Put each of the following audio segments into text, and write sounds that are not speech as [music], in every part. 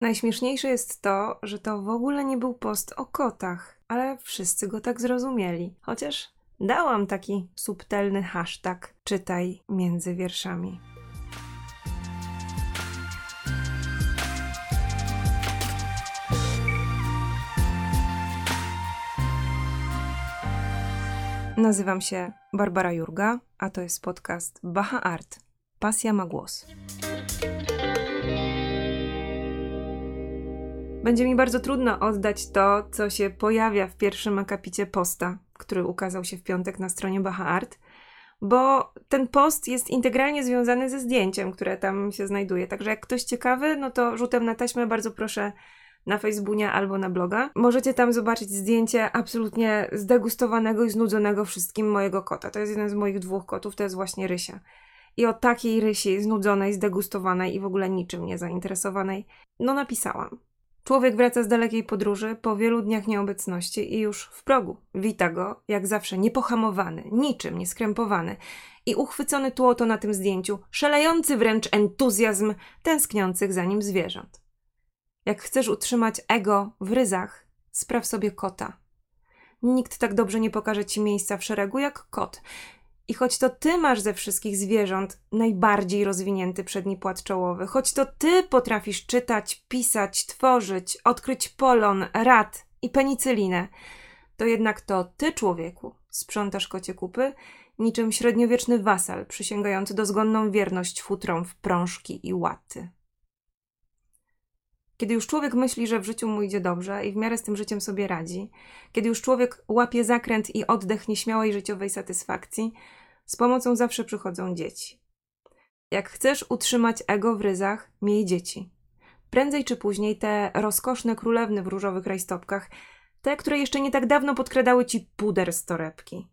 Najśmieszniejsze jest to, że to w ogóle nie był post o kotach, ale wszyscy go tak zrozumieli. Chociaż dałam taki subtelny hashtag czytaj między wierszami. Nazywam się Barbara Jurga, a to jest podcast Baha Art. Pasja ma głos. Będzie mi bardzo trudno oddać to, co się pojawia w pierwszym akapicie posta, który ukazał się w piątek na stronie Baha Art, bo ten post jest integralnie związany ze zdjęciem, które tam się znajduje. Także jak ktoś ciekawy, no to rzutem na taśmę bardzo proszę na Facebooku albo na bloga. Możecie tam zobaczyć zdjęcie absolutnie zdegustowanego i znudzonego wszystkim mojego kota. To jest jeden z moich dwóch kotów, to jest właśnie Rysia. I o takiej Rysi, znudzonej, zdegustowanej i w ogóle niczym nie zainteresowanej, no napisałam. Człowiek wraca z dalekiej podróży po wielu dniach nieobecności i już w progu. Wita go, jak zawsze, niepohamowany, niczym nieskrępowany i uchwycony tłoto na tym zdjęciu, szalejący wręcz entuzjazm tęskniących za nim zwierząt. Jak chcesz utrzymać ego w ryzach, spraw sobie kota. Nikt tak dobrze nie pokaże ci miejsca w szeregu jak kot. I choć to ty masz ze wszystkich zwierząt najbardziej rozwinięty przedni płat czołowy, choć to ty potrafisz czytać, pisać, tworzyć, odkryć polon, rad i penicylinę, to jednak to ty, człowieku, sprzątasz kocie kupy, niczym średniowieczny wasal przysięgający dozgonną wierność futrom w prążki i łaty. Kiedy już człowiek myśli, że w życiu mu idzie dobrze i w miarę z tym życiem sobie radzi, kiedy już człowiek łapie zakręt i oddech nieśmiałej życiowej satysfakcji, z pomocą zawsze przychodzą dzieci. Jak chcesz utrzymać ego w ryzach, miej dzieci. Prędzej czy później te rozkoszne królewny w różowych rajstopkach, te, które jeszcze nie tak dawno podkradały ci puder z torebki.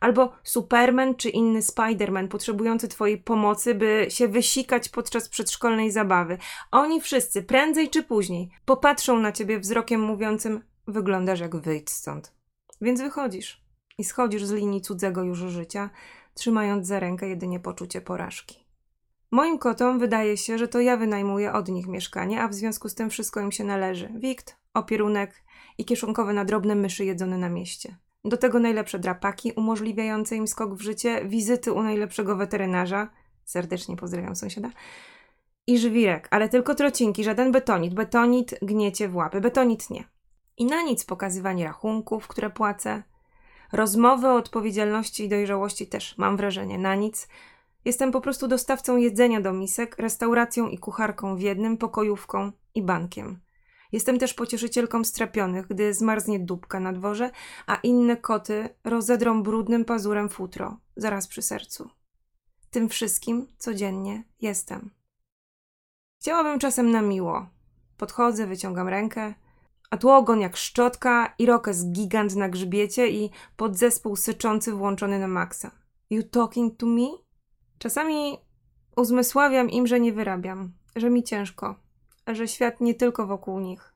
Albo Superman czy inny Spiderman potrzebujący twojej pomocy, by się wysikać podczas przedszkolnej zabawy. Oni wszyscy, prędzej czy później, popatrzą na ciebie wzrokiem mówiącym: Wyglądasz jak wyjdź stąd. Więc wychodzisz i schodzisz z linii cudzego już życia, trzymając za rękę jedynie poczucie porażki. Moim kotom wydaje się, że to ja wynajmuję od nich mieszkanie, a w związku z tym wszystko im się należy. Wikt, opierunek i kieszonkowe na drobne myszy jedzone na mieście. Do tego najlepsze drapaki umożliwiające im skok w życie, wizyty u najlepszego weterynarza. Serdecznie pozdrawiam sąsiada. I żwirek, ale tylko trocinki, żaden betonit. Betonit gniecie w łapy, betonit nie. I na nic pokazywanie rachunków, które płacę. Rozmowy o odpowiedzialności i dojrzałości też, mam wrażenie, na nic. Jestem po prostu dostawcą jedzenia do misek, restauracją i kucharką w jednym, pokojówką i bankiem. Jestem też pocieszycielką strapionych, gdy zmarznie dupka na dworze, a inne koty rozedrą brudnym pazurem futro, zaraz przy sercu. Tym wszystkim codziennie jestem. Chciałabym czasem na miło. Podchodzę, wyciągam rękę, a tu ogon jak szczotka, irokes gigant na grzbiecie i podzespół syczący włączony na maksa. You talking to me? Czasami uzmysławiam im, że nie wyrabiam, że mi ciężko, że świat nie tylko wokół nich,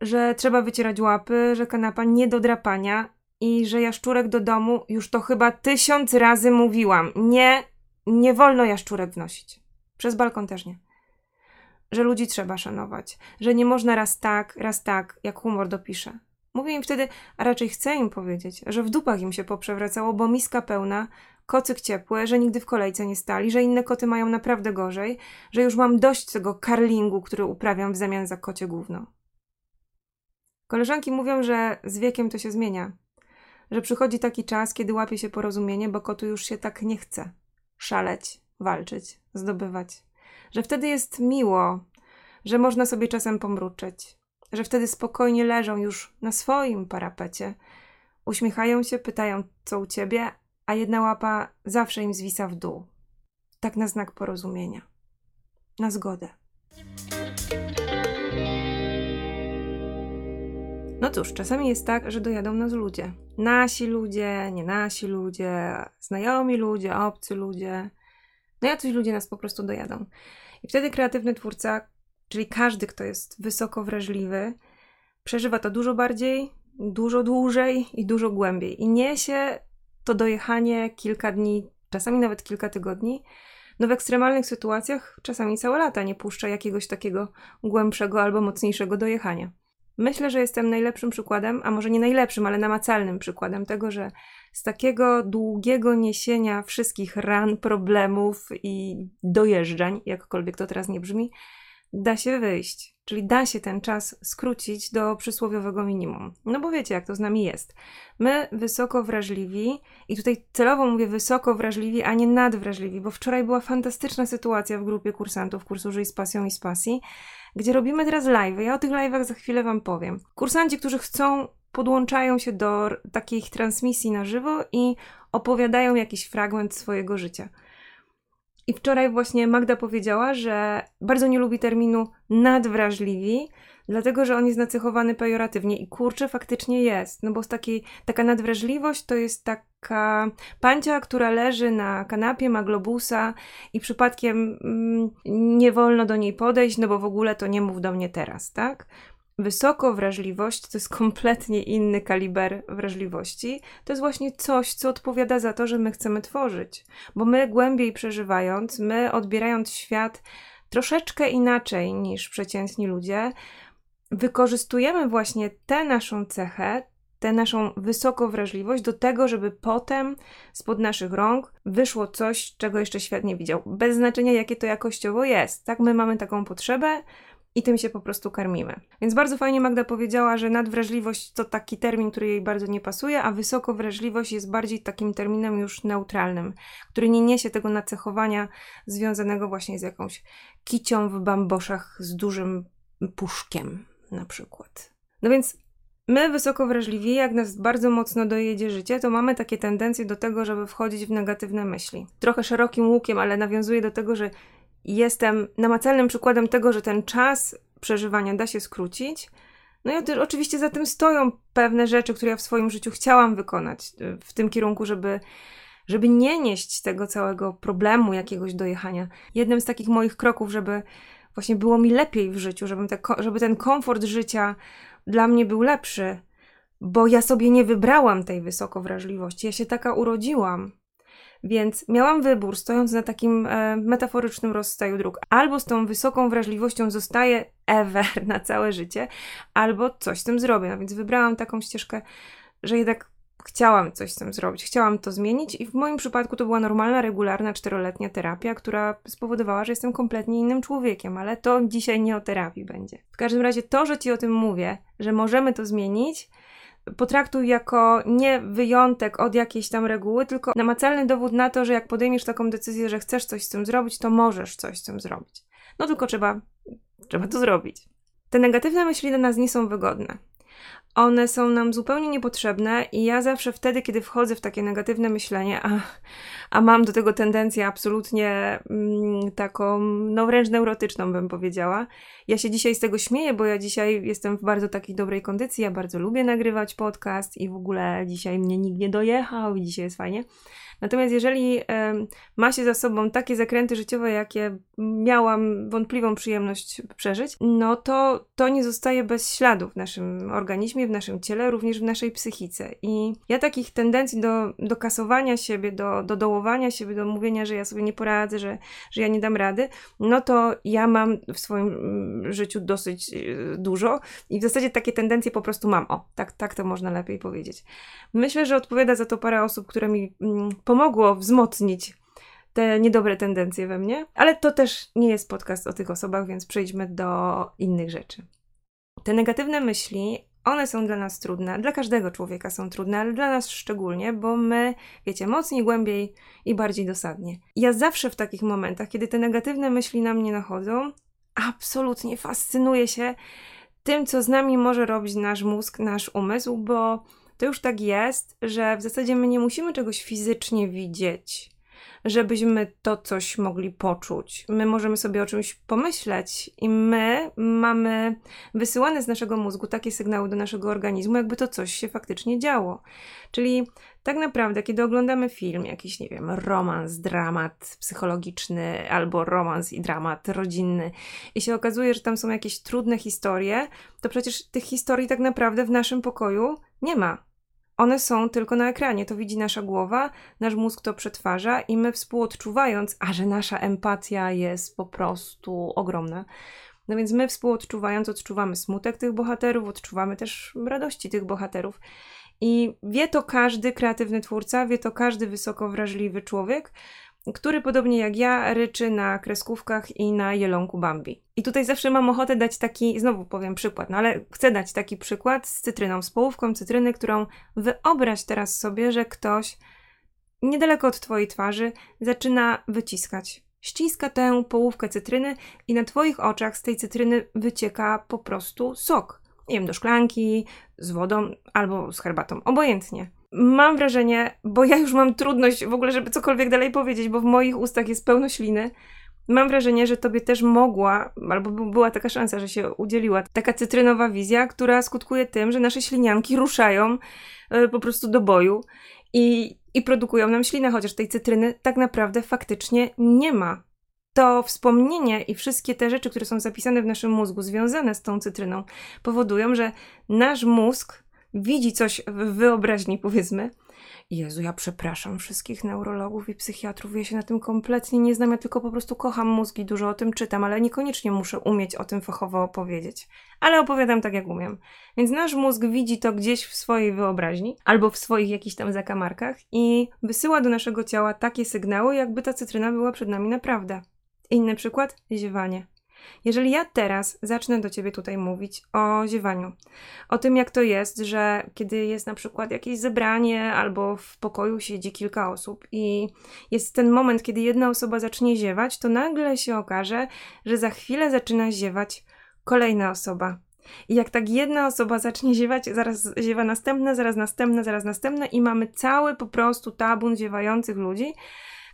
że trzeba wycierać łapy, że kanapa nie do drapania i że jaszczurek do domu już to chyba tysiąc razy mówiłam. Nie, nie wolno jaszczurek wnosić. Przez balkon też nie że ludzi trzeba szanować, że nie można raz tak, raz tak, jak humor dopisze. Mówię im wtedy, a raczej chcę im powiedzieć, że w dupach im się poprzewracało, bo miska pełna, kocyk ciepły, że nigdy w kolejce nie stali, że inne koty mają naprawdę gorzej, że już mam dość tego karlingu, który uprawiam w zamian za kocie gówno. Koleżanki mówią, że z wiekiem to się zmienia, że przychodzi taki czas, kiedy łapie się porozumienie, bo kotu już się tak nie chce szaleć, walczyć, zdobywać że wtedy jest miło, że można sobie czasem pomruczeć, że wtedy spokojnie leżą już na swoim parapecie, uśmiechają się, pytają, co u ciebie, a jedna łapa zawsze im zwisa w dół. Tak na znak porozumienia, na zgodę. No cóż, czasami jest tak, że dojadą nas ludzie. Nasi ludzie, nie nasi ludzie, znajomi ludzie, obcy ludzie. No jacyś ludzie nas po prostu dojadą. I wtedy kreatywny twórca, czyli każdy, kto jest wysoko wrażliwy, przeżywa to dużo bardziej, dużo dłużej i dużo głębiej. I niesie to dojechanie kilka dni, czasami nawet kilka tygodni, No w ekstremalnych sytuacjach czasami całe lata nie puszcza jakiegoś takiego głębszego albo mocniejszego dojechania. Myślę, że jestem najlepszym przykładem, a może nie najlepszym, ale namacalnym przykładem tego, że z takiego długiego niesienia wszystkich ran, problemów i dojeżdżań, jakkolwiek to teraz nie brzmi, da się wyjść. Czyli da się ten czas skrócić do przysłowiowego minimum. No bo wiecie, jak to z nami jest. My wysoko wrażliwi, i tutaj celowo mówię wysoko wrażliwi, a nie nadwrażliwi, bo wczoraj była fantastyczna sytuacja w grupie kursantów kursu Żyj z pasją i z pasji, gdzie robimy teraz live. Ja o tych live'ach za chwilę Wam powiem. Kursanci, którzy chcą, podłączają się do takich transmisji na żywo i opowiadają jakiś fragment swojego życia. I wczoraj właśnie Magda powiedziała, że bardzo nie lubi terminu nadwrażliwi, dlatego że on jest nacechowany pejoratywnie i kurczę faktycznie jest, no bo z takiej, taka nadwrażliwość to jest taka pancia, która leży na kanapie, ma globusa i przypadkiem mm, nie wolno do niej podejść, no bo w ogóle to nie mów do mnie teraz, tak? Wysoko wrażliwość to jest [laughs] kompletnie inny kaliber wrażliwości. To jest właśnie coś, co odpowiada za to, że my chcemy tworzyć. Bo my głębiej przeżywając, my odbierając świat troszeczkę inaczej niż przeciętni ludzie, wykorzystujemy właśnie tę naszą cechę, tę naszą wysoką wrażliwość do tego, żeby potem spod naszych rąk wyszło coś, czego jeszcze świat nie widział. Bez znaczenia, jakie to jakościowo jest. Tak, my mamy taką potrzebę, i tym się po prostu karmimy. Więc bardzo fajnie Magda powiedziała, że nadwrażliwość to taki termin, który jej bardzo nie pasuje, a wysokowrażliwość jest bardziej takim terminem już neutralnym, który nie niesie tego nacechowania związanego właśnie z jakąś kicią w bamboszach z dużym puszkiem na przykład. No więc My, wysoko wrażliwi, jak nas bardzo mocno dojedzie życie, to mamy takie tendencje do tego, żeby wchodzić w negatywne myśli. Trochę szerokim łukiem, ale nawiązuje do tego, że jestem namacalnym przykładem tego, że ten czas przeżywania da się skrócić. No i oczywiście za tym stoją pewne rzeczy, które ja w swoim życiu chciałam wykonać y, w tym kierunku, żeby, żeby nie nieść tego całego problemu jakiegoś dojechania. Jednym z takich moich kroków, żeby właśnie było mi lepiej w życiu, żeby, te, żeby ten komfort życia dla mnie był lepszy, bo ja sobie nie wybrałam tej wysokowrażliwości. Ja się taka urodziłam. Więc miałam wybór, stojąc na takim e, metaforycznym rozstaju dróg. Albo z tą wysoką wrażliwością zostaję ever [laughs] na całe życie, albo coś z tym zrobię. No więc wybrałam taką ścieżkę, że jednak chciałam coś z tym zrobić, chciałam to zmienić i w moim przypadku to była normalna, regularna, czteroletnia terapia, która spowodowała, że jestem kompletnie innym człowiekiem, ale to dzisiaj nie o terapii będzie. W każdym razie to, że Ci o tym mówię, że możemy to zmienić, potraktuj jako nie wyjątek od jakiejś tam reguły, tylko namacalny dowód na to, że jak podejmiesz taką decyzję, że chcesz coś z tym zrobić, to możesz coś z tym zrobić. No tylko trzeba, trzeba to zrobić. Te negatywne myśli dla nas nie są wygodne. One są nam zupełnie niepotrzebne i ja zawsze wtedy, kiedy wchodzę w takie negatywne myślenie, a, a mam do tego tendencję absolutnie mm, taką, no wręcz neurotyczną bym powiedziała. Ja się dzisiaj z tego śmieję, bo ja dzisiaj jestem w bardzo takiej dobrej kondycji, ja bardzo lubię nagrywać podcast i w ogóle dzisiaj mnie nikt nie dojechał i dzisiaj jest fajnie. Natomiast jeżeli ma się za sobą takie zakręty życiowe, jakie miałam wątpliwą przyjemność przeżyć, no to to nie zostaje bez śladu w naszym organizmie, w naszym ciele, również w naszej psychice. I ja takich tendencji do, do kasowania siebie, do, do dołowania siebie, do mówienia, że ja sobie nie poradzę, że, że ja nie dam rady, no to ja mam w swoim mm, życiu dosyć y, dużo i w zasadzie takie tendencje po prostu mam. O, tak, tak to można lepiej powiedzieć. Myślę, że odpowiada za to parę osób, które mi mm, pomogło wzmocnić te niedobre tendencje we mnie, ale to też nie jest podcast o tych osobach, więc przejdźmy do innych rzeczy. Te negatywne myśli, one są dla nas trudne, dla każdego człowieka są trudne, ale dla nas szczególnie, bo my, wiecie, mocniej, głębiej i bardziej dosadnie. Ja zawsze w takich momentach, kiedy te negatywne myśli na mnie nachodzą, absolutnie fascynuję się tym, co z nami może robić nasz mózg, nasz umysł, bo to już tak jest, że w zasadzie my nie musimy czegoś fizycznie widzieć, żebyśmy to coś mogli poczuć. My możemy sobie o czymś pomyśleć i my mamy wysyłane z naszego mózgu takie sygnały do naszego organizmu, jakby to coś się faktycznie działo. Czyli tak naprawdę, kiedy oglądamy film, jakiś, nie wiem, romans, dramat psychologiczny albo romans i dramat rodzinny i się okazuje, że tam są jakieś trudne historie, to przecież tych historii tak naprawdę w naszym pokoju nie ma one są tylko na ekranie. To widzi nasza głowa, nasz mózg to przetwarza i my współodczuwając, a że nasza empatia jest po prostu ogromna. No więc my współodczuwając, odczuwamy smutek tych bohaterów, odczuwamy też radości tych bohaterów. I wie to każdy kreatywny twórca, wie to każdy wysoko wrażliwy człowiek, który podobnie jak ja ryczy na kreskówkach i na jelonku Bambi. I tutaj zawsze mam ochotę dać taki, znowu powiem przykład, no ale chcę dać taki przykład z cytryną, z połówką cytryny, którą wyobraź teraz sobie, że ktoś niedaleko od twojej twarzy zaczyna wyciskać. Ściska tę połówkę cytryny i na twoich oczach z tej cytryny wycieka po prostu sok. Nie wiem, do szklanki, z wodą albo z herbatą, obojętnie mam wrażenie, bo ja już mam trudność w ogóle, żeby cokolwiek dalej powiedzieć, bo w moich ustach jest pełno śliny. Mam wrażenie, że tobie też mogła, albo była taka szansa, że się udzieliła, taka cytrynowa wizja, która skutkuje tym, że nasze ślinianki ruszają y, po prostu do boju i, i produkują nam ślinę, chociaż tej cytryny tak naprawdę faktycznie nie ma. To wspomnienie i wszystkie te rzeczy, które są zapisane w naszym mózgu, związane z tą cytryną, powodują, że nasz mózg widzi coś w wyobraźni, powiedzmy. Jezu, ja przepraszam wszystkich neurologów i psychiatrów, ja się na tym kompletnie nie znam, ja tylko po prostu kocham mózgi, dużo o tym czytam, ale niekoniecznie muszę umieć o tym fachowo opowiedzieć. Ale opowiadam tak, jak umiem. Więc nasz mózg widzi to gdzieś w swojej wyobraźni albo w swoich jakichś tam zakamarkach i wysyła do naszego ciała takie sygnały, jakby ta cytryna była przed nami naprawdę. Inny przykład? Ziewanie. Jeżeli ja teraz zacznę do ciebie tutaj mówić o ziewaniu, o tym, jak to jest, że kiedy jest na przykład jakieś zebranie albo w pokoju siedzi kilka osób i jest ten moment, kiedy jedna osoba zacznie ziewać, to nagle się okaże, że za chwilę zaczyna ziewać kolejna osoba. I jak tak jedna osoba zacznie ziewać, zaraz ziewa następna, zaraz następna, zaraz następna i mamy cały po prostu tabun ziewających ludzi,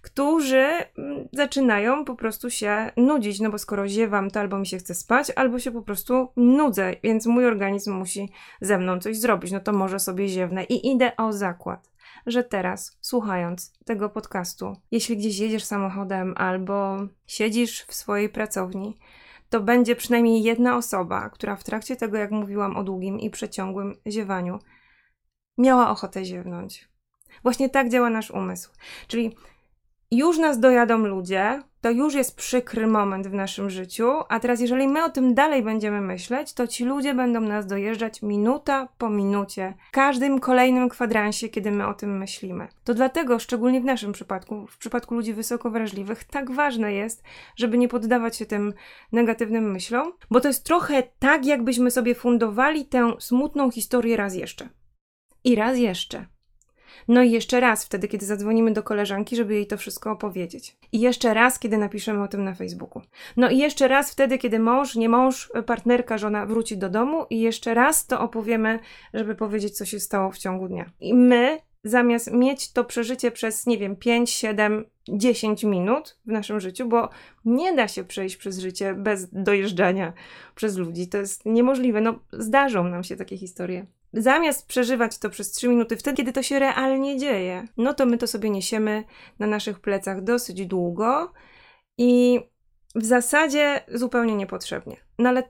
którzy mm, zaczynają po prostu się nudzić, no bo skoro ziewam, to albo mi się chce spać, albo się po prostu nudzę, więc mój organizm musi ze mną coś zrobić, no to może sobie ziewnę i idę o zakład, że teraz, słuchając tego podcastu, jeśli gdzieś jedziesz samochodem albo siedzisz w swojej pracowni, to będzie przynajmniej jedna osoba, która w trakcie tego, jak mówiłam o długim i przeciągłym ziewaniu, miała ochotę ziewnąć. Właśnie tak działa nasz umysł. Czyli już nas dojadą ludzie, to już jest przykry moment w naszym życiu, a teraz jeżeli my o tym dalej będziemy myśleć, to ci ludzie będą nas dojeżdżać minuta po minucie, w każdym kolejnym kwadransie, kiedy my o tym myślimy. To dlatego, szczególnie w naszym przypadku, w przypadku ludzi wysoko wrażliwych, tak ważne jest, żeby nie poddawać się tym negatywnym myślom, bo to jest trochę tak, jakbyśmy sobie fundowali tę smutną historię raz jeszcze. I raz jeszcze. No i jeszcze raz wtedy, kiedy zadzwonimy do koleżanki, żeby jej to wszystko opowiedzieć. I jeszcze raz, kiedy napiszemy o tym na Facebooku. No i jeszcze raz wtedy, kiedy mąż, nie mąż, partnerka, żona wróci do domu i jeszcze raz to opowiemy, żeby powiedzieć, co się stało w ciągu dnia. I my zamiast mieć to przeżycie przez, nie wiem, 5, 7, 10 minut w naszym życiu, bo nie da się przejść przez życie bez dojeżdżania przez ludzi. To jest niemożliwe. No, zdarzą nam się takie historie zamiast przeżywać to przez 3 minuty, wtedy, kiedy to się realnie dzieje, no to my to sobie niesiemy na naszych plecach dosyć długo i w zasadzie zupełnie niepotrzebnie. No ale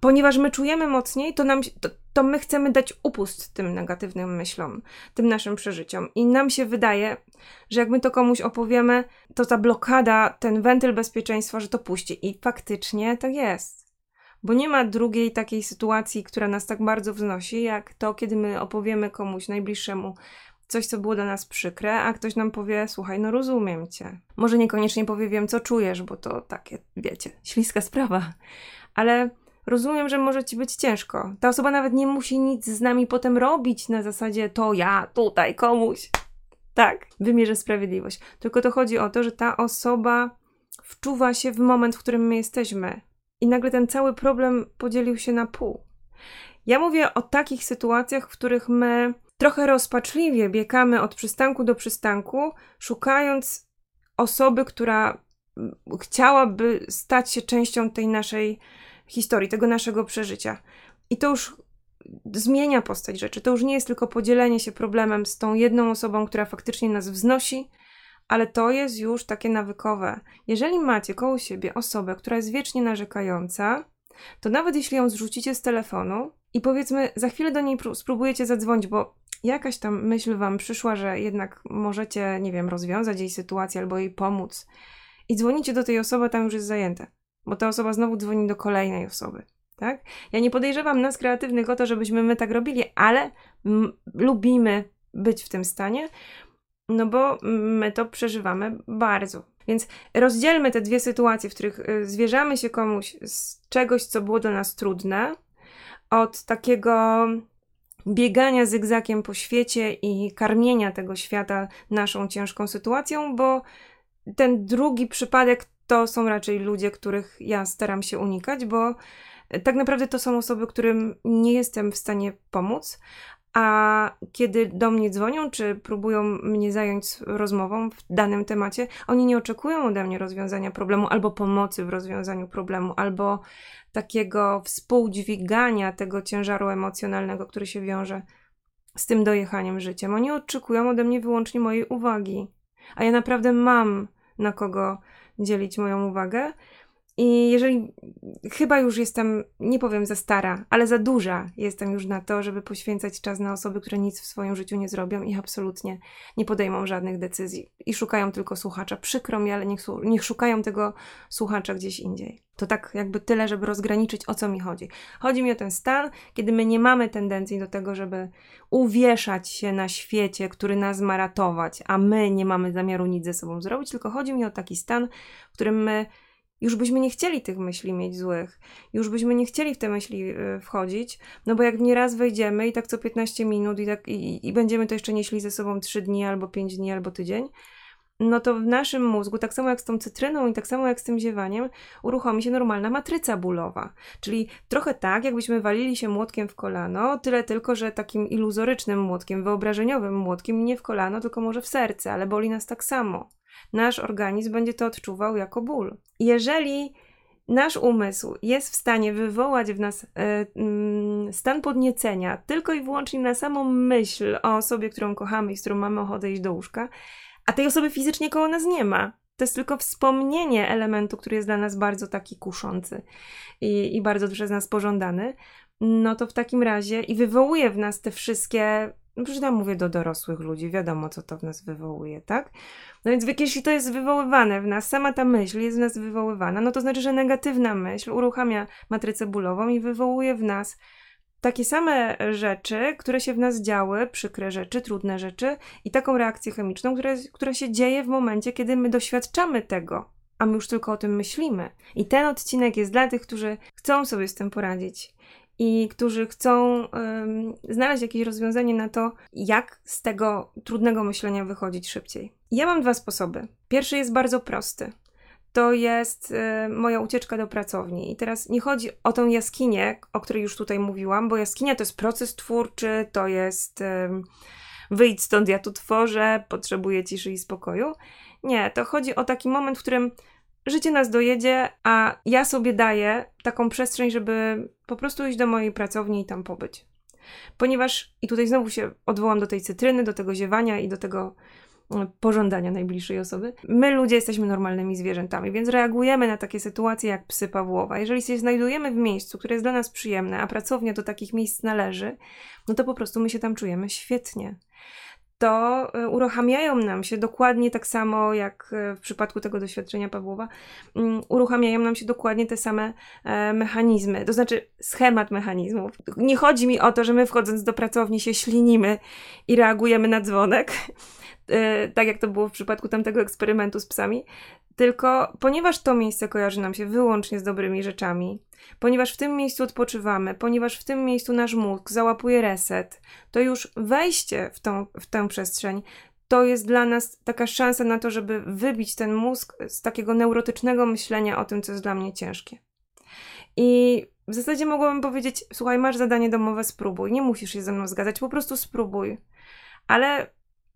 ponieważ my czujemy mocniej, to, nam, to, to my chcemy dać upust tym negatywnym myślom, tym naszym przeżyciom. I nam się wydaje, że jak my to komuś opowiemy, to ta blokada, ten wentyl bezpieczeństwa, że to puści. I faktycznie tak jest bo nie ma drugiej takiej sytuacji, która nas tak bardzo wznosi, jak to, kiedy my opowiemy komuś najbliższemu coś, co było dla nas przykre, a ktoś nam powie: Słuchaj, no rozumiem cię. Może niekoniecznie powie: Wiem, co czujesz, bo to takie, wiecie, śliska sprawa, ale rozumiem, że może ci być ciężko. Ta osoba nawet nie musi nic z nami potem robić na zasadzie: To ja tutaj komuś. Tak, wymierzę sprawiedliwość. Tylko to chodzi o to, że ta osoba wczuwa się w moment, w którym my jesteśmy i nagle ten cały problem podzielił się na pół. Ja mówię o takich sytuacjach, w których my trochę rozpaczliwie biegamy od przystanku do przystanku, szukając osoby, która chciałaby stać się częścią tej naszej historii, tego naszego przeżycia. I to już zmienia postać rzeczy. To już nie jest tylko podzielenie się problemem z tą jedną osobą, która faktycznie nas wznosi, ale to jest już takie nawykowe. Jeżeli macie koło siebie osobę, która jest wiecznie narzekająca, to nawet jeśli ją zrzucicie z telefonu i powiedzmy za chwilę do niej spróbujecie zadzwonić, bo jakaś tam myśl wam przyszła, że jednak możecie, nie wiem, rozwiązać jej sytuację albo jej pomóc i dzwonicie do tej osoby, tam już jest zajęte, bo ta osoba znowu dzwoni do kolejnej osoby. Tak? Ja nie podejrzewam nas kreatywnych o to, żebyśmy my tak robili, ale lubimy być w tym stanie, no bo my to przeżywamy bardzo. Więc rozdzielmy te dwie sytuacje, w których y, zwierzamy się komuś z czegoś, co było dla nas trudne, od takiego biegania zygzakiem po świecie i karmienia tego świata naszą ciężką sytuacją, bo ten drugi przypadek to są raczej ludzie, których ja staram się unikać, bo tak naprawdę to są osoby, którym nie jestem w stanie pomóc, a kiedy do mnie dzwonią, czy próbują mnie zająć rozmową w danym temacie, oni nie oczekują ode mnie rozwiązania problemu albo pomocy w rozwiązaniu problemu, albo takiego współdźwigania tego ciężaru emocjonalnego, który się wiąże z tym dojechaniem życiem. Oni oczekują ode mnie wyłącznie mojej uwagi. A ja naprawdę mam na kogo dzielić moją uwagę i jeżeli chyba już jestem, nie powiem za stara, ale za duża jestem już na to, żeby poświęcać czas na osoby, które nic w swoim życiu nie zrobią i absolutnie nie podejmą żadnych decyzji i szukają tylko słuchacza. Przykro mi, ale niech, niech szukają tego słuchacza gdzieś indziej. To tak jakby tyle, żeby rozgraniczyć o co mi chodzi. Chodzi mi o ten stan, kiedy my nie mamy tendencji do tego, żeby uwieszać się na świecie, który nas ma ratować, a my nie mamy zamiaru nic ze sobą zrobić, tylko chodzi mi o taki stan, w którym my już byśmy nie chcieli tych myśli mieć złych, już byśmy nie chcieli w te myśli y, wchodzić, no bo jak w nie raz wejdziemy i tak co 15 minut i, tak, i, i będziemy to jeszcze nieśli ze sobą 3 dni, albo 5 dni, albo tydzień, no to w naszym mózgu, tak samo jak z tą cytryną i tak samo jak z tym ziewaniem, uruchomi się normalna matryca bólowa. Czyli trochę tak, jakbyśmy walili się młotkiem w kolano, tyle tylko, że takim iluzorycznym młotkiem, wyobrażeniowym młotkiem, nie w kolano, tylko może w serce, ale boli nas tak samo nasz organizm będzie to odczuwał jako ból. Jeżeli nasz umysł jest w stanie wywołać w nas e, mm, stan podniecenia tylko i wyłącznie na samą myśl o osobie, którą kochamy i z którą mamy ochotę iść do łóżka, a tej osoby fizycznie koło nas nie ma. To jest tylko wspomnienie elementu, który jest dla nas bardzo taki kuszący i, i bardzo przez nas pożądany. No to w takim razie i wywołuje w nas te wszystkie no mówię do dorosłych ludzi, wiadomo, co to w nas wywołuje, tak? No więc jeśli to jest wywoływane w nas, sama ta myśl jest w nas wywoływana, no to znaczy, że negatywna myśl uruchamia matrycę bólową i wywołuje w nas takie same rzeczy, które się w nas działy, przykre rzeczy, trudne rzeczy i taką reakcję chemiczną, która, która się dzieje w momencie, kiedy my doświadczamy tego, a my już tylko o tym myślimy. I ten odcinek jest dla tych, którzy chcą sobie z tym poradzić i którzy chcą znaleźć jakieś rozwiązanie na to, jak z tego trudnego myślenia wychodzić szybciej. Ja mam dwa sposoby. Pierwszy jest bardzo prosty. To jest y, moja ucieczka do pracowni. I teraz nie chodzi o tą jaskinię, o której już tutaj mówiłam, bo jaskinia to jest proces twórczy, to jest y, wyjdź stąd, ja tu tworzę, potrzebuję ciszy i spokoju. Nie, to chodzi o taki moment, w którym życie nas dojedzie, a ja sobie daję taką przestrzeń, żeby po prostu iść do mojej pracowni i tam pobyć. Ponieważ, i tutaj znowu się odwołam do tej cytryny, do tego ziewania i do tego mm, pożądania najbliższej osoby. My ludzie jesteśmy normalnymi zwierzętami, więc reagujemy na takie sytuacje jak psy Pawłowa. Jeżeli się znajdujemy w miejscu, które jest dla nas przyjemne, a pracownia do takich miejsc należy, no to po prostu my się tam czujemy świetnie to e, uruchamiają nam się dokładnie tak samo jak e, w przypadku tego doświadczenia Pawłowa, mm, uruchamiają nam się dokładnie te same e, mechanizmy, to znaczy schemat mechanizmów. Nie chodzi mi o to, że my wchodząc do pracowni się ślinimy i reagujemy na dzwonek, [laughs] tak jak to było w przypadku tamtego eksperymentu z psami, tylko ponieważ to miejsce kojarzy nam się wyłącznie z dobrymi rzeczami, ponieważ w tym miejscu odpoczywamy, ponieważ w tym miejscu nasz mózg załapuje reset, to już wejście w, tą, w tę przestrzeń to jest dla nas taka szansa na to, żeby wybić ten mózg z takiego neurotycznego myślenia o tym, co jest dla mnie ciężkie. I w zasadzie mogłabym powiedzieć: Słuchaj, masz zadanie domowe, spróbuj. Nie musisz się ze mną zgadzać, po prostu spróbuj. Ale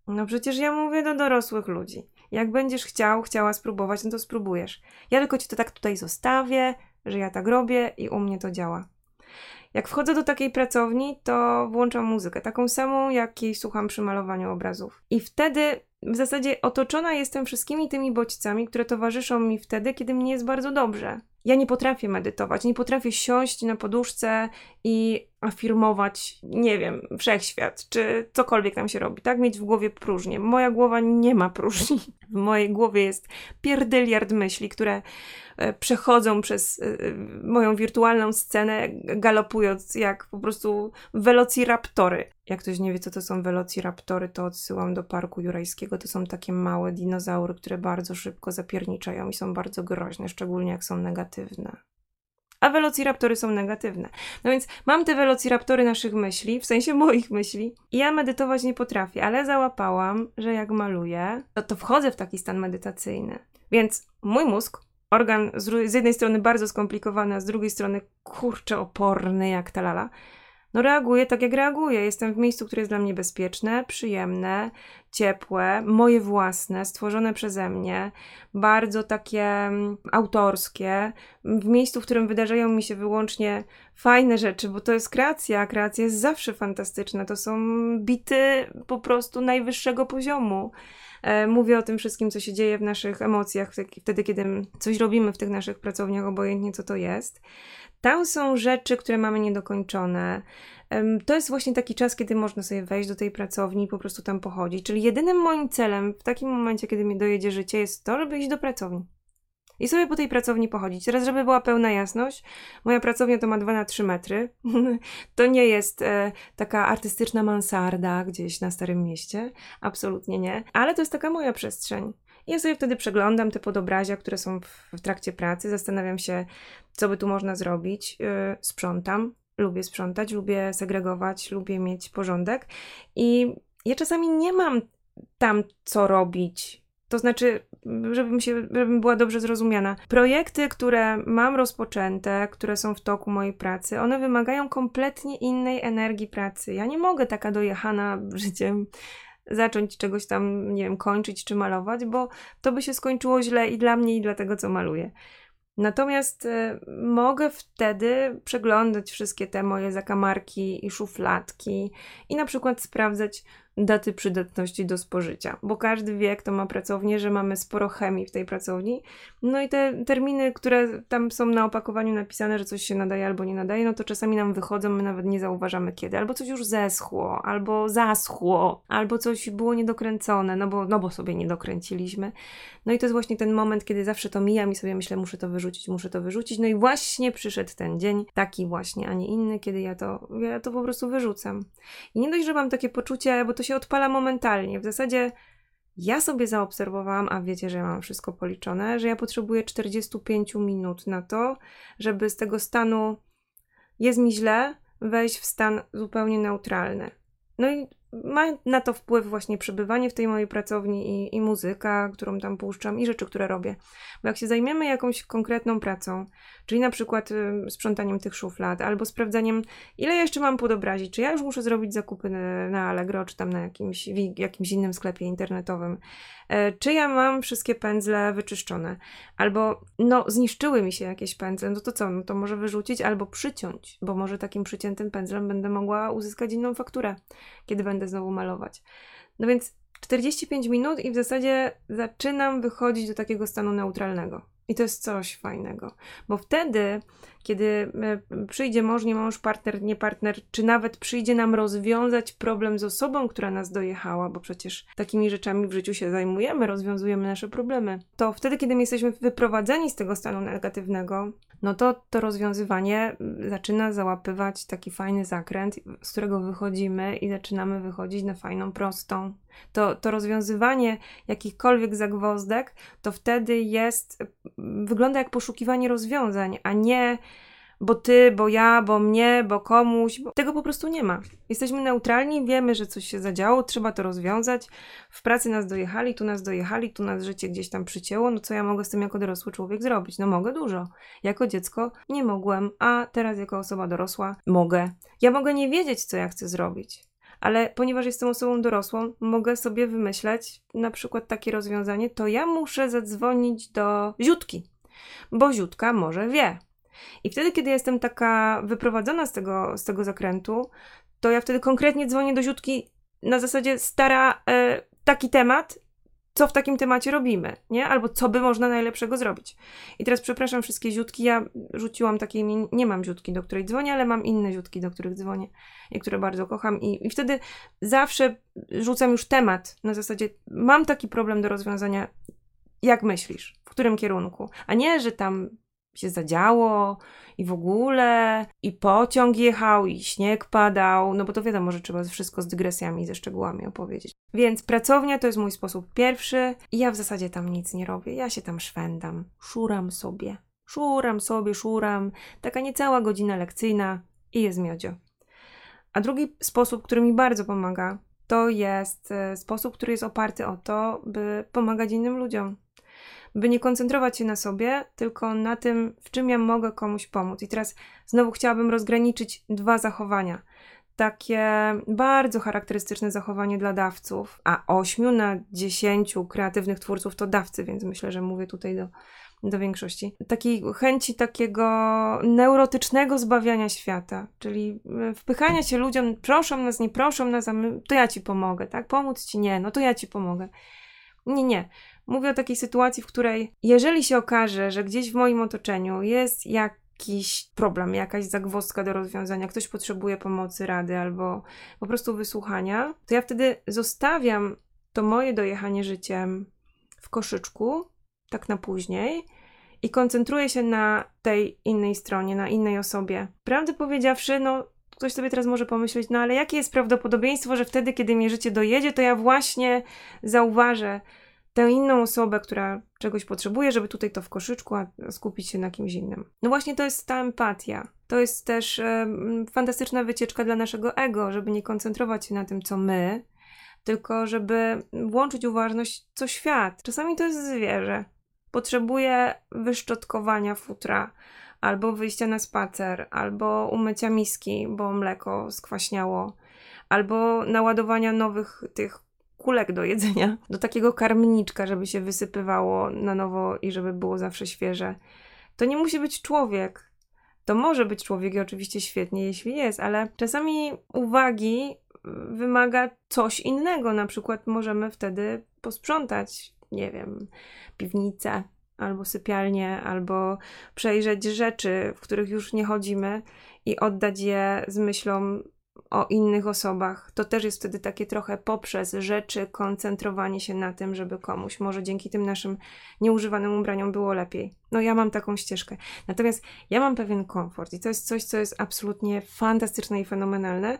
no przecież ja mówię do dorosłych ludzi. Jak będziesz chciał, chciała spróbować, no to spróbujesz. Ja tylko ci to tak tutaj zostawię, że ja tak robię i u mnie to działa. Jak wchodzę do takiej pracowni, to włączam muzykę, taką samą, jakiej słucham przy malowaniu obrazów. I wtedy w zasadzie otoczona jestem wszystkimi tymi bodźcami, które towarzyszą mi wtedy, kiedy mnie jest bardzo dobrze. Ja nie potrafię medytować, nie potrafię siąść na poduszce i afirmować, nie wiem, wszechświat, czy cokolwiek tam się robi, tak? Mieć w głowie próżnię. Moja głowa nie ma próżni. [laughs] W mojej głowie jest pierdyliard myśli, które e, przechodzą przez e, moją wirtualną scenę, galopując jak po prostu velociraptory. Jak ktoś nie wie, co to są velociraptory, to odsyłam do Parku Jurajskiego. To są takie małe dinozaury, które bardzo szybko zapierniczają i są bardzo groźne, szczególnie jak są negatywne a velociraptory są negatywne. No więc mam te velociraptory naszych myśli, w sensie [laughs] moich myśli, i ja medytować nie potrafię, ale załapałam, że jak maluję, to, to wchodzę w taki stan medytacyjny. Więc mój mózg, organ z, z jednej strony bardzo skomplikowany, a z drugiej strony kurczę oporny jak ta lala, no reaguję tak, jak reaguję. Jestem w miejscu, które jest dla mnie bezpieczne, przyjemne, ciepłe, moje własne, stworzone przeze mnie, bardzo takie mm, autorskie, w miejscu, w którym wydarzają mi się wyłącznie fajne rzeczy, bo to jest kreacja, kreacja jest zawsze fantastyczna. To są bity po prostu najwyższego poziomu. E, mówię o tym wszystkim, co się dzieje w naszych emocjach, wtedy, kiedy coś robimy w tych naszych pracowniach, obojętnie co to jest. Tam są rzeczy, które mamy niedokończone. To jest właśnie taki czas, kiedy można sobie wejść do tej pracowni i po prostu tam pochodzić. Czyli jedynym moim celem w takim momencie, kiedy mi dojedzie życie, jest to, żeby iść do pracowni. I sobie po tej pracowni pochodzić. Teraz, żeby była pełna jasność, moja pracownia to ma 2 na 3 metry. [laughs] to nie jest e, taka artystyczna mansarda gdzieś na Starym Mieście. Absolutnie nie. Ale to jest taka moja przestrzeń. Ja sobie wtedy przeglądam te podobrazia, które są w, w trakcie pracy, zastanawiam się, co by tu można zrobić. Yy, sprzątam, lubię sprzątać, lubię segregować, lubię mieć porządek. I ja czasami nie mam tam co robić. To znaczy, żebym, się, żebym była dobrze zrozumiana. Projekty, które mam rozpoczęte, które są w toku mojej pracy, one wymagają kompletnie innej energii pracy. Ja nie mogę taka dojechana [laughs] życiem zacząć czegoś tam, nie wiem, kończyć czy malować, bo to by się skończyło źle i dla mnie, i dla tego, co maluję. Natomiast y, mogę wtedy przeglądać wszystkie te moje zakamarki i szufladki i na przykład sprawdzać, daty przydatności do spożycia, bo każdy wie, kto ma pracownię, że mamy sporo chemii w tej pracowni. No i te terminy, które tam są na opakowaniu napisane, że coś się nadaje albo nie nadaje, no to czasami nam wychodzą, my nawet nie zauważamy kiedy. Albo coś już zeschło, albo zaschło, albo coś było niedokręcone, no bo, no bo sobie nie dokręciliśmy. No i to jest właśnie ten moment, kiedy zawsze to mijam i sobie myślę, muszę to wyrzucić, muszę to wyrzucić. No i właśnie przyszedł ten dzień, taki właśnie, a nie inny, kiedy ja to, ja to po prostu wyrzucam. I nie dość, że mam takie poczucie, bo to się odpala momentalnie. W zasadzie ja sobie zaobserwowałam, a wiecie, że ja mam wszystko policzone, że ja potrzebuję 45 minut na to, żeby z tego stanu jest mi źle, wejść w stan zupełnie neutralny. No i ma na to wpływ właśnie przebywanie w tej mojej pracowni i, i muzyka, którą tam puszczam i rzeczy, które robię. Bo jak się zajmiemy jakąś konkretną pracą, czyli na przykład sprzątaniem tych szuflad, albo sprawdzaniem, ile jeszcze mam podobrazić, czy ja już muszę zrobić zakupy na, na Allegro, czy tam na jakimś, jakimś innym sklepie internetowym, czy ja mam wszystkie pędzle wyczyszczone, albo no zniszczyły mi się jakieś pędzle, no to co, no to może wyrzucić albo przyciąć, bo może takim przyciętym pędzlem będę mogła uzyskać inną fakturę, kiedy będę znowu malować. No więc 45 minut i w zasadzie zaczynam wychodzić do takiego stanu neutralnego. I to jest coś fajnego, bo wtedy, kiedy e, przyjdzie mąż, nie mąż, partner, nie partner, czy nawet przyjdzie nam rozwiązać problem z osobą, która nas dojechała, bo przecież takimi rzeczami w życiu się zajmujemy, rozwiązujemy nasze problemy, to wtedy, kiedy my jesteśmy wyprowadzeni z tego stanu negatywnego, no to to rozwiązywanie mm, zaczyna załapywać taki fajny zakręt, z którego wychodzimy i zaczynamy wychodzić na fajną, prostą. To, to rozwiązywanie jakichkolwiek zagwozdek, to wtedy jest, mm, wygląda jak poszukiwanie rozwiązań, a nie bo ty, bo ja, bo mnie, bo komuś. Bo... Tego po prostu nie ma. Jesteśmy neutralni, wiemy, że coś się zadziało, trzeba to rozwiązać. W pracy nas dojechali, tu nas dojechali, tu nas życie gdzieś tam przycięło. No co ja mogę z tym jako dorosły człowiek zrobić? No mogę dużo. Jako dziecko nie mogłem, a teraz jako osoba dorosła mogę. Ja mogę nie wiedzieć, co ja chcę zrobić. Ale ponieważ jestem osobą dorosłą, mogę sobie wymyśleć na przykład takie rozwiązanie, to ja muszę zadzwonić do ziutki, bo ziutka może wie, i wtedy, kiedy jestem taka wyprowadzona z tego, z tego zakrętu, to ja wtedy konkretnie dzwonię do ziutki na zasadzie stara e, taki temat, co w takim temacie robimy, nie? Albo co by można najlepszego zrobić. I teraz przepraszam wszystkie ziutki, ja rzuciłam takie, nie mam ziutki, do której dzwonię, ale mam inne ziutki, do których dzwonię i które bardzo kocham i, i wtedy zawsze rzucam już temat na zasadzie, mam taki problem do rozwiązania, jak myślisz? W którym kierunku? A nie, że tam się zadziało i w ogóle, i pociąg jechał, i śnieg padał, no bo to wiadomo, że trzeba wszystko z dygresjami i ze szczegółami opowiedzieć. Więc pracownia to jest mój sposób pierwszy i ja w zasadzie tam nic nie robię, ja się tam szwendam, szuram sobie, szuram sobie, szuram, taka niecała godzina lekcyjna i jest miodzio. A drugi sposób, który mi bardzo pomaga, to jest e, sposób, który jest oparty o to, by pomagać innym ludziom by nie koncentrować się na sobie, tylko na tym, w czym ja mogę komuś pomóc. I teraz znowu chciałabym rozgraniczyć dwa zachowania. Takie bardzo charakterystyczne zachowanie dla dawców, a 8 na 10 kreatywnych twórców to dawcy, więc myślę, że mówię tutaj do, do większości. Takiej chęci takiego neurotycznego zbawiania świata, czyli e, wpychania się ludziom, proszą nas, nie proszą nas, a my, to ja ci pomogę, tak? Pomóc ci nie, no to ja ci pomogę. Nie, nie. Mówię o takiej sytuacji, w której jeżeli się okaże, że gdzieś w moim otoczeniu jest jakiś problem, jakaś zagwozdka do rozwiązania, ktoś potrzebuje pomocy, rady albo po prostu wysłuchania, to ja wtedy zostawiam to moje dojechanie życiem w koszyczku, tak na później, i koncentruję się na tej innej stronie, na innej osobie. Prawdę powiedziawszy, no ktoś sobie teraz może pomyśleć, no ale jakie jest prawdopodobieństwo, że wtedy, kiedy mnie życie dojedzie, to ja właśnie zauważę, tę inną osobę, która czegoś potrzebuje, żeby tutaj to w koszyczku, a skupić się na kimś innym. No właśnie to jest ta empatia. To jest też fantastyczna wycieczka dla naszego ego, żeby nie koncentrować się na tym, co my, tylko żeby włączyć uważność, co świat. Czasami to jest zwierzę. Potrzebuje wyszczotkowania futra, albo wyjścia na spacer, albo umycia miski, bo mleko skwaśniało, albo naładowania nowych tych kulek do jedzenia, [laughs] do takiego karmniczka, żeby się wysypywało na nowo i żeby było zawsze świeże. To nie musi być człowiek. To może być człowiek i oczywiście świetnie, jeśli jest, ale czasami uwagi wymaga coś innego. Na przykład możemy wtedy posprzątać, nie wiem, piwnicę albo sypialnię, albo przejrzeć rzeczy, w których już nie chodzimy i oddać je z myślą o innych osobach. To też jest wtedy takie trochę poprzez rzeczy koncentrowanie się na tym, żeby komuś może dzięki tym naszym nieużywanym ubraniom było lepiej. No ja mam taką ścieżkę. Natomiast ja mam pewien komfort i to jest coś, co jest absolutnie fantastyczne i fenomenalne.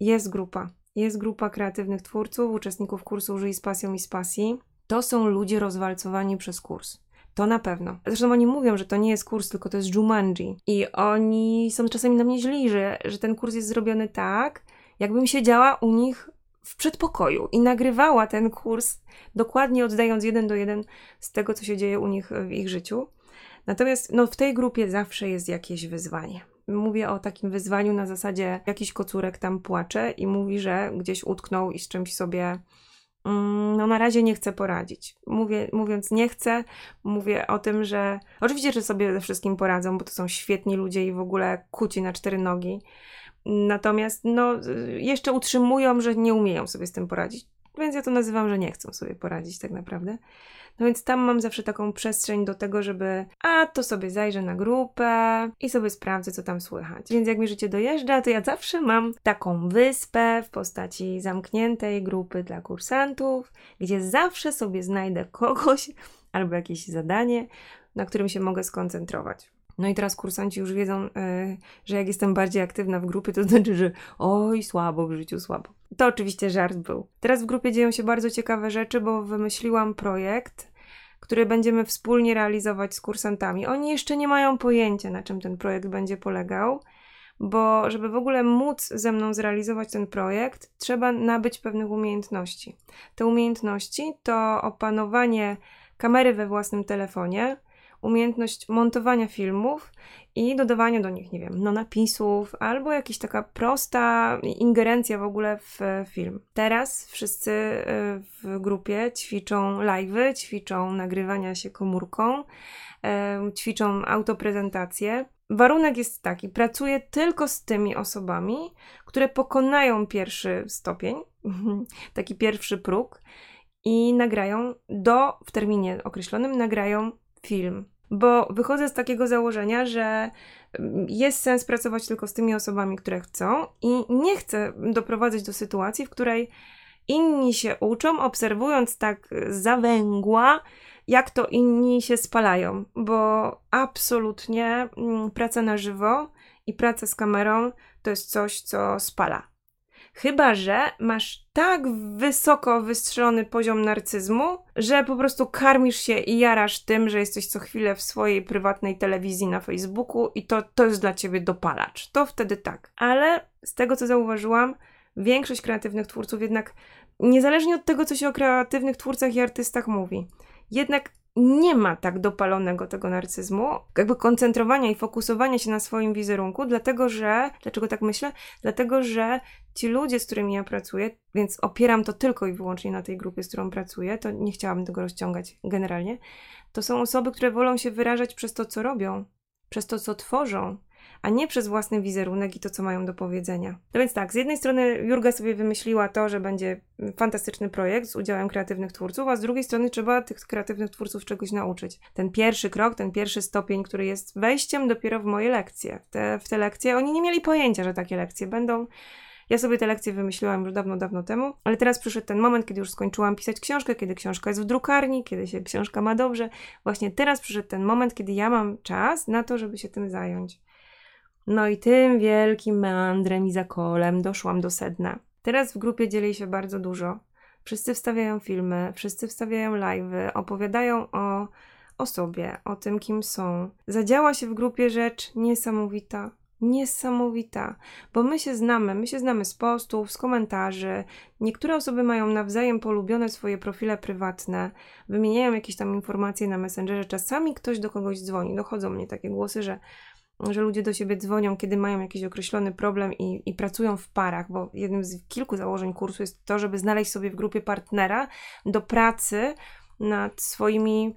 Jest grupa. Jest grupa kreatywnych twórców, uczestników kursu Żyj z pasją i z pasji. To są ludzie rozwalcowani przez kurs. To na pewno. Zresztą oni mówią, że to nie jest kurs, tylko to jest Jumanji. I oni są czasami na mnie źli, że, że ten kurs jest zrobiony tak, jakbym siedziała u nich w przedpokoju i nagrywała ten kurs, dokładnie oddając jeden do jeden z tego, co się dzieje u nich w ich życiu. Natomiast no, w tej grupie zawsze jest jakieś wyzwanie. Mówię o takim wyzwaniu na zasadzie jakiś kocurek tam płacze i mówi, że gdzieś utknął i z czymś sobie no na razie nie chcę poradzić. Mówię, mówiąc nie chcę, mówię o tym, że oczywiście, że sobie ze wszystkim poradzą, bo to są świetni ludzie i w ogóle kuci na cztery nogi. Natomiast no, jeszcze utrzymują, że nie umieją sobie z tym poradzić. Więc ja to nazywam, że nie chcą sobie poradzić tak naprawdę. No więc tam mam zawsze taką przestrzeń do tego, żeby a to sobie zajrzę na grupę i sobie sprawdzę, co tam słychać. Więc jak mi życie dojeżdża, to ja zawsze mam taką wyspę w postaci zamkniętej grupy dla kursantów, gdzie zawsze sobie znajdę kogoś albo jakieś zadanie, na którym się mogę skoncentrować. No i teraz kursanci już wiedzą, yy, że jak jestem bardziej aktywna w grupie, to znaczy, że oj, słabo w życiu, słabo. To oczywiście żart był. Teraz w grupie dzieją się bardzo ciekawe rzeczy, bo wymyśliłam projekt, który będziemy wspólnie realizować z kursantami. Oni jeszcze nie mają pojęcia, na czym ten projekt będzie polegał, bo żeby w ogóle móc ze mną zrealizować ten projekt, trzeba nabyć pewnych umiejętności. Te umiejętności to opanowanie kamery we własnym telefonie, umiejętność montowania filmów i dodawania do nich, nie wiem, no napisów albo jakaś taka prosta ingerencja w ogóle w film. Teraz wszyscy y, w grupie ćwiczą live'y, ćwiczą nagrywania się komórką, y, ćwiczą autoprezentację. Warunek jest taki: pracuję tylko z tymi osobami, które pokonają pierwszy stopień, [laughs] taki pierwszy próg i nagrają do, w terminie określonym, nagrają film. Bo wychodzę z takiego założenia, że mm, jest sens pracować tylko z tymi osobami, które chcą, i nie chcę doprowadzać do sytuacji, w której inni się uczą, obserwując tak zawęgła, jak to inni się spalają, bo absolutnie mm, praca na żywo i praca z kamerą to jest coś, co spala. Chyba, że masz tak wysoko wystrzelony poziom narcyzmu, że po prostu karmisz się i jarasz tym, że jesteś co chwilę w swojej prywatnej telewizji na Facebooku i to, to jest dla ciebie dopalacz. To wtedy tak. Ale z tego, co zauważyłam, większość kreatywnych twórców jednak, niezależnie od tego, co się o kreatywnych twórcach i artystach mówi, jednak nie ma tak dopalonego tego narcyzmu, jakby koncentrowania i fokusowania się na swoim wizerunku, dlatego że, dlaczego tak myślę? Dlatego, że ci ludzie, z którymi ja pracuję, więc opieram to tylko i wyłącznie na tej grupie, z którą pracuję, to nie chciałabym tego rozciągać generalnie, to są osoby, które wolą się wyrażać przez to, co robią, przez to, co tworzą, a nie przez własny wizerunek i to, co mają do powiedzenia. No więc tak, z jednej strony Jurga sobie wymyśliła to, że będzie fantastyczny projekt z udziałem kreatywnych twórców, a z drugiej strony trzeba tych kreatywnych twórców czegoś nauczyć. Ten pierwszy krok, ten pierwszy stopień, który jest wejściem dopiero w moje lekcje. Te, w te lekcje, oni nie mieli pojęcia, że takie lekcje będą. Ja sobie te lekcje wymyśliłam już dawno, dawno temu, ale teraz przyszedł ten moment, kiedy już skończyłam pisać książkę, kiedy książka jest w drukarni, kiedy się książka ma dobrze. Właśnie teraz przyszedł ten moment, kiedy ja mam czas na to, żeby się tym zająć. No i tym wielkim meandrem i zakolem doszłam do sedna. Teraz w grupie dzieli się bardzo dużo. Wszyscy wstawiają filmy, wszyscy wstawiają live'y, opowiadają o, o sobie, o tym, kim są. Zadziała się w grupie rzecz niesamowita. Niesamowita, bo my się znamy, my się znamy z postów, z komentarzy. Niektóre osoby mają nawzajem polubione swoje profile prywatne, wymieniają jakieś tam informacje na Messengerze. Czasami ktoś do kogoś dzwoni. Dochodzą mnie takie głosy, że że ludzie do siebie dzwonią, kiedy mają jakiś określony problem i, i pracują w parach, bo jednym z kilku założeń kursu jest to, żeby znaleźć sobie w grupie partnera do pracy nad swoimi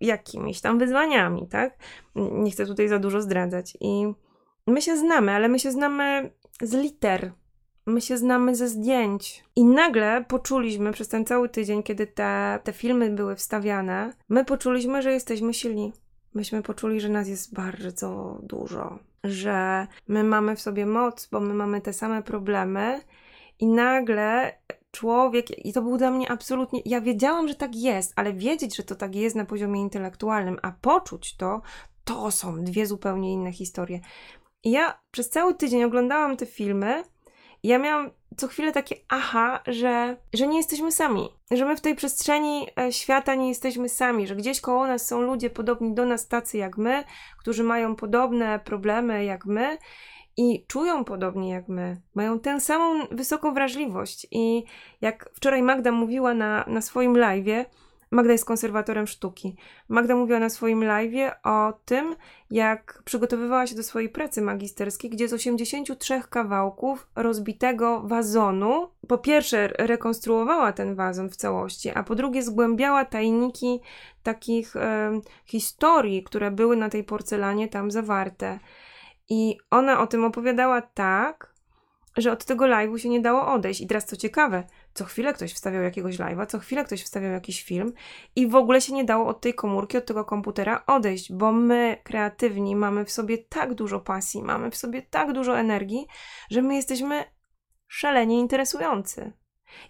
jakimiś tam wyzwaniami, tak? Nie chcę tutaj za dużo zdradzać. I my się znamy, ale my się znamy z liter. My się znamy ze zdjęć. I nagle poczuliśmy przez ten cały tydzień, kiedy te, te filmy były wstawiane, my poczuliśmy, że jesteśmy silni myśmy poczuli, że nas jest bardzo dużo, że my mamy w sobie moc, bo my mamy te same problemy i nagle człowiek, i to był dla mnie absolutnie, ja wiedziałam, że tak jest, ale wiedzieć, że to tak jest na poziomie intelektualnym, a poczuć to, to są dwie zupełnie inne historie. I ja przez cały tydzień oglądałam te filmy ja miałam co chwilę takie aha, że, że nie jesteśmy sami, że my w tej przestrzeni e, świata nie jesteśmy sami, że gdzieś koło nas są ludzie podobni do nas, tacy jak my, którzy mają podobne problemy jak my i czują podobnie jak my, mają tę samą wysoką wrażliwość. I jak wczoraj Magda mówiła na, na swoim live'ie, Magda jest konserwatorem sztuki. Magda mówiła na swoim live o tym, jak przygotowywała się do swojej pracy magisterskiej, gdzie z 83 kawałków rozbitego wazonu, po pierwsze rekonstruowała ten wazon w całości, a po drugie zgłębiała tajniki takich e, historii, które były na tej porcelanie tam zawarte. I ona o tym opowiadała tak, że od tego live'u się nie dało odejść. I teraz co ciekawe, co chwilę ktoś wstawiał jakiegoś live'a, co chwilę ktoś wstawiał jakiś film i w ogóle się nie dało od tej komórki, od tego komputera odejść, bo my, kreatywni, mamy w sobie tak dużo pasji, mamy w sobie tak dużo energii, że my jesteśmy szalenie interesujący.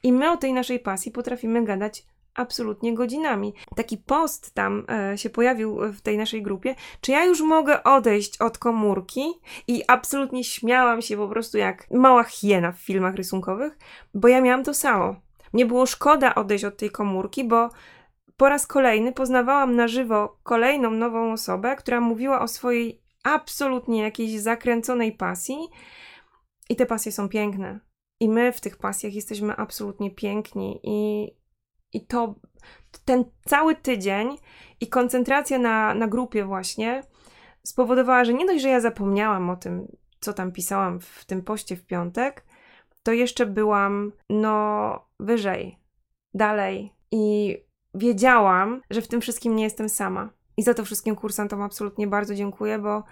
I my o tej naszej pasji potrafimy gadać absolutnie godzinami. Taki post tam e, się pojawił w tej naszej grupie, czy ja już mogę odejść od komórki i absolutnie śmiałam się po prostu jak mała hiena w filmach rysunkowych, bo ja miałam to samo. Mnie było szkoda odejść od tej komórki, bo po raz kolejny poznawałam na żywo kolejną nową osobę, która mówiła o swojej absolutnie jakiejś zakręconej pasji i te pasje są piękne. I my w tych pasjach jesteśmy absolutnie piękni i i to ten cały tydzień i koncentracja na, na grupie właśnie spowodowała, że nie dość, że ja zapomniałam o tym, co tam pisałam w tym poście w piątek, to jeszcze byłam no wyżej, dalej i wiedziałam, że w tym wszystkim nie jestem sama. I za to wszystkim kursantom absolutnie bardzo dziękuję, bo,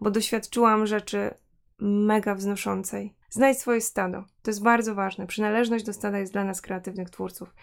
bo doświadczyłam rzeczy mega wznoszącej. Znajdź swoje stado. To jest bardzo ważne. Przynależność do stada jest dla nas, kreatywnych twórców,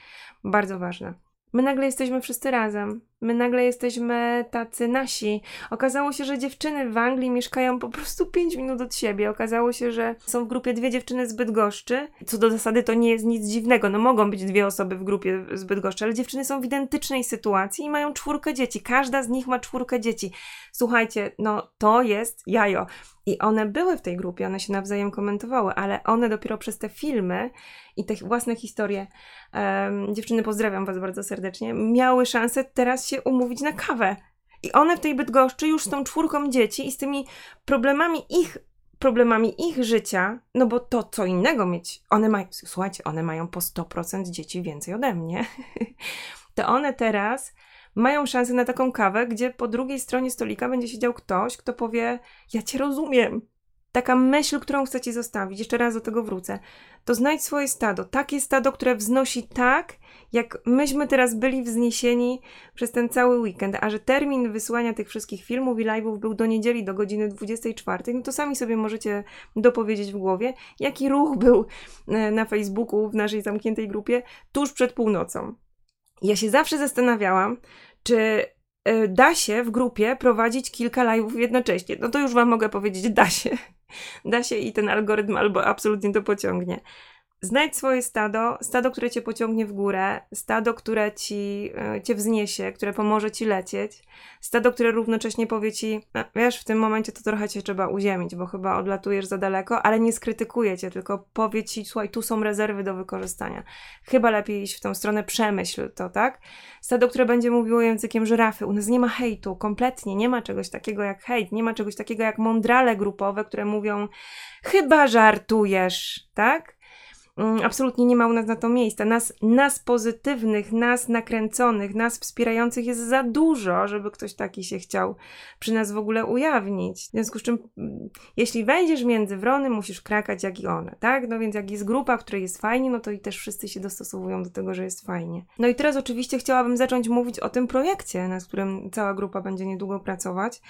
bardzo ważna. My nagle jesteśmy wszyscy razem. My nagle jesteśmy tacy nasi. Okazało się, że dziewczyny w Anglii mieszkają po prostu 5 minut od siebie. Okazało się, że są w grupie dwie dziewczyny z Bydgoszczy. Co do zasady to nie jest nic dziwnego. No mogą być dwie osoby w grupie z Bydgoszczy, ale dziewczyny są w identycznej sytuacji i mają czwórkę dzieci. Każda z nich ma czwórkę dzieci. Słuchajcie, no to jest jajo. I one były w tej grupie, one się nawzajem komentowały, ale one dopiero przez te filmy i te własne historie, um, dziewczyny pozdrawiam Was bardzo serdecznie, miały szansę teraz się umówić na kawę. I one w tej Bydgoszczy już z tą czwórką dzieci i z tymi problemami ich problemami ich życia, no bo to co innego mieć. One mają, słuchajcie, one mają po 100% dzieci więcej ode mnie. [laughs] to one teraz mają szansę na taką kawę, gdzie po drugiej stronie stolika będzie siedział ktoś, kto powie: Ja cię rozumiem. Taka myśl, którą chcę ci zostawić, jeszcze raz do tego wrócę, to znajdź swoje stado. Takie stado, które wznosi tak, jak myśmy teraz byli wzniesieni przez ten cały weekend. A że termin wysłania tych wszystkich filmów i live'ów był do niedzieli do godziny 24, no to sami sobie możecie dopowiedzieć w głowie, jaki ruch był e, na Facebooku, w naszej zamkniętej grupie, tuż przed północą. Ja się zawsze zastanawiałam, czy e, da się w grupie prowadzić kilka live'ów jednocześnie. No to już Wam mogę powiedzieć, da się. [laughs] Da się i ten algorytm albo absolutnie to pociągnie. Znajdź swoje stado, stado, które cię pociągnie w górę, stado, które ci, e, cię wzniesie, które pomoże ci lecieć, stado, które równocześnie powie ci, no, wiesz, w tym momencie to trochę cię trzeba uziemić, bo chyba odlatujesz za daleko, ale nie skrytykuje cię, tylko powie ci, słuchaj, tu są rezerwy do wykorzystania. Chyba lepiej iść w tą stronę, przemyśl to, tak? Stado, które będzie mówiło językiem żyrafy. U nas nie ma hejtu, kompletnie, nie ma czegoś takiego jak hejt, nie ma czegoś takiego jak mądrale grupowe, które mówią, chyba żartujesz, tak? Mm, absolutnie nie ma u nas na to miejsca. Nas, nas pozytywnych, nas nakręconych, nas wspierających jest za dużo, żeby ktoś taki się chciał przy nas w ogóle ujawnić. W związku z czym, mm, jeśli wejdziesz między wrony, musisz krakać jak i one, tak? No więc jak jest grupa, w której jest fajnie, no to i też wszyscy się dostosowują do tego, że jest fajnie. No i teraz oczywiście chciałabym zacząć mówić o tym projekcie, nad którym cała grupa będzie niedługo pracować.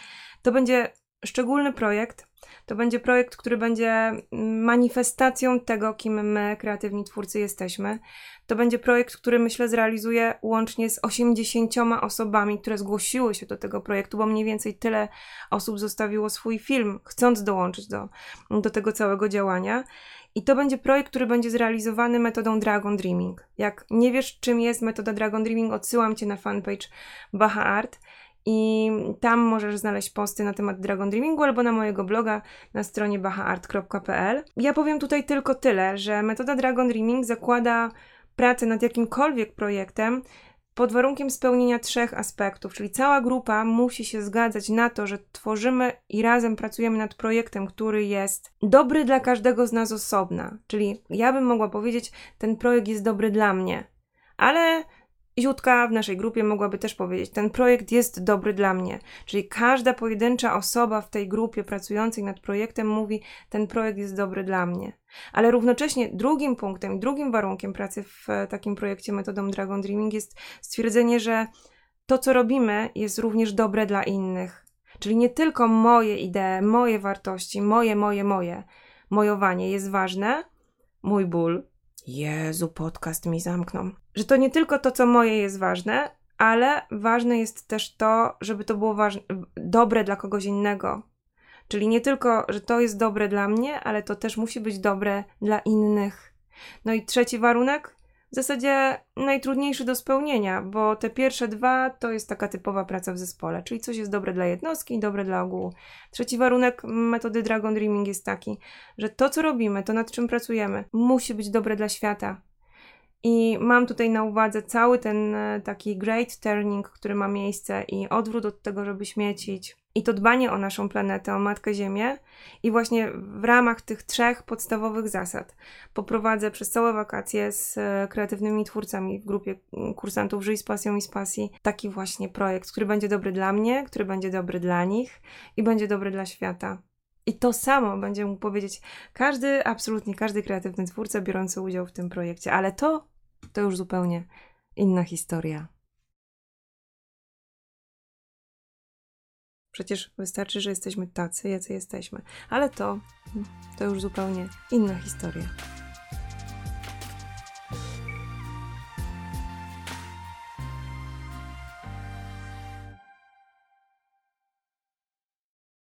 To będzie szczególny projekt. To będzie projekt, który będzie manifestacją tego, kim my, kreatywni twórcy, jesteśmy. To będzie projekt, który myślę zrealizuje łącznie z 80 osobami, które zgłosiły się do tego projektu, bo mniej więcej tyle osób zostawiło swój film, chcąc dołączyć do, do tego całego działania. I to będzie projekt, który będzie zrealizowany metodą Dragon Dreaming. Jak nie wiesz, czym jest metoda Dragon Dreaming, odsyłam cię na fanpage Baha Art i tam możesz znaleźć posty na temat Dragon Dreamingu albo na mojego bloga na stronie bahaart.pl. Ja powiem tutaj tylko tyle, że metoda Dragon Dreaming zakłada pracę nad jakimkolwiek projektem pod warunkiem spełnienia trzech aspektów, czyli cała grupa musi się zgadzać na to, że tworzymy i razem pracujemy nad projektem, który jest dobry dla każdego z nas osobna. Czyli ja bym mogła powiedzieć, ten projekt jest dobry dla mnie, ale Jutka w naszej grupie mogłaby też powiedzieć: Ten projekt jest dobry dla mnie. Czyli każda pojedyncza osoba w tej grupie pracującej nad projektem mówi: Ten projekt jest dobry dla mnie. Ale równocześnie drugim punktem drugim warunkiem pracy w e, takim projekcie metodą Dragon Dreaming jest stwierdzenie, że to, co robimy, jest również dobre dla innych. Czyli nie tylko moje idee, moje wartości, moje, moje, moje, mojowanie jest ważne, mój ból, Jezu, podcast mi zamknął. Że to nie tylko to, co moje jest ważne, ale ważne jest też to, żeby to było ważne, dobre dla kogoś innego. Czyli nie tylko, że to jest dobre dla mnie, ale to też musi być dobre dla innych. No i trzeci warunek, w zasadzie najtrudniejszy do spełnienia, bo te pierwsze dwa to jest taka typowa praca w zespole, czyli coś jest dobre dla jednostki i dobre dla ogółu. Trzeci warunek metody Dragon Dreaming jest taki, że to, co robimy, to nad czym pracujemy, musi być dobre dla świata. I mam tutaj na uwadze cały ten e, taki great turning, który ma miejsce i odwrót od tego, żeby śmiecić, i to dbanie o naszą planetę, o Matkę Ziemię. I właśnie w ramach tych trzech podstawowych zasad poprowadzę przez całe wakacje z e, kreatywnymi twórcami w grupie kursantów Żyj z pasją i z pasji taki właśnie projekt, który będzie dobry dla mnie, który będzie dobry dla nich i będzie dobry dla świata. I to samo będzie mógł powiedzieć każdy, absolutnie każdy kreatywny twórca biorący udział w tym projekcie, ale to, to już zupełnie inna historia. Przecież wystarczy, że jesteśmy tacy, jacy jesteśmy. Ale to, to już zupełnie inna historia.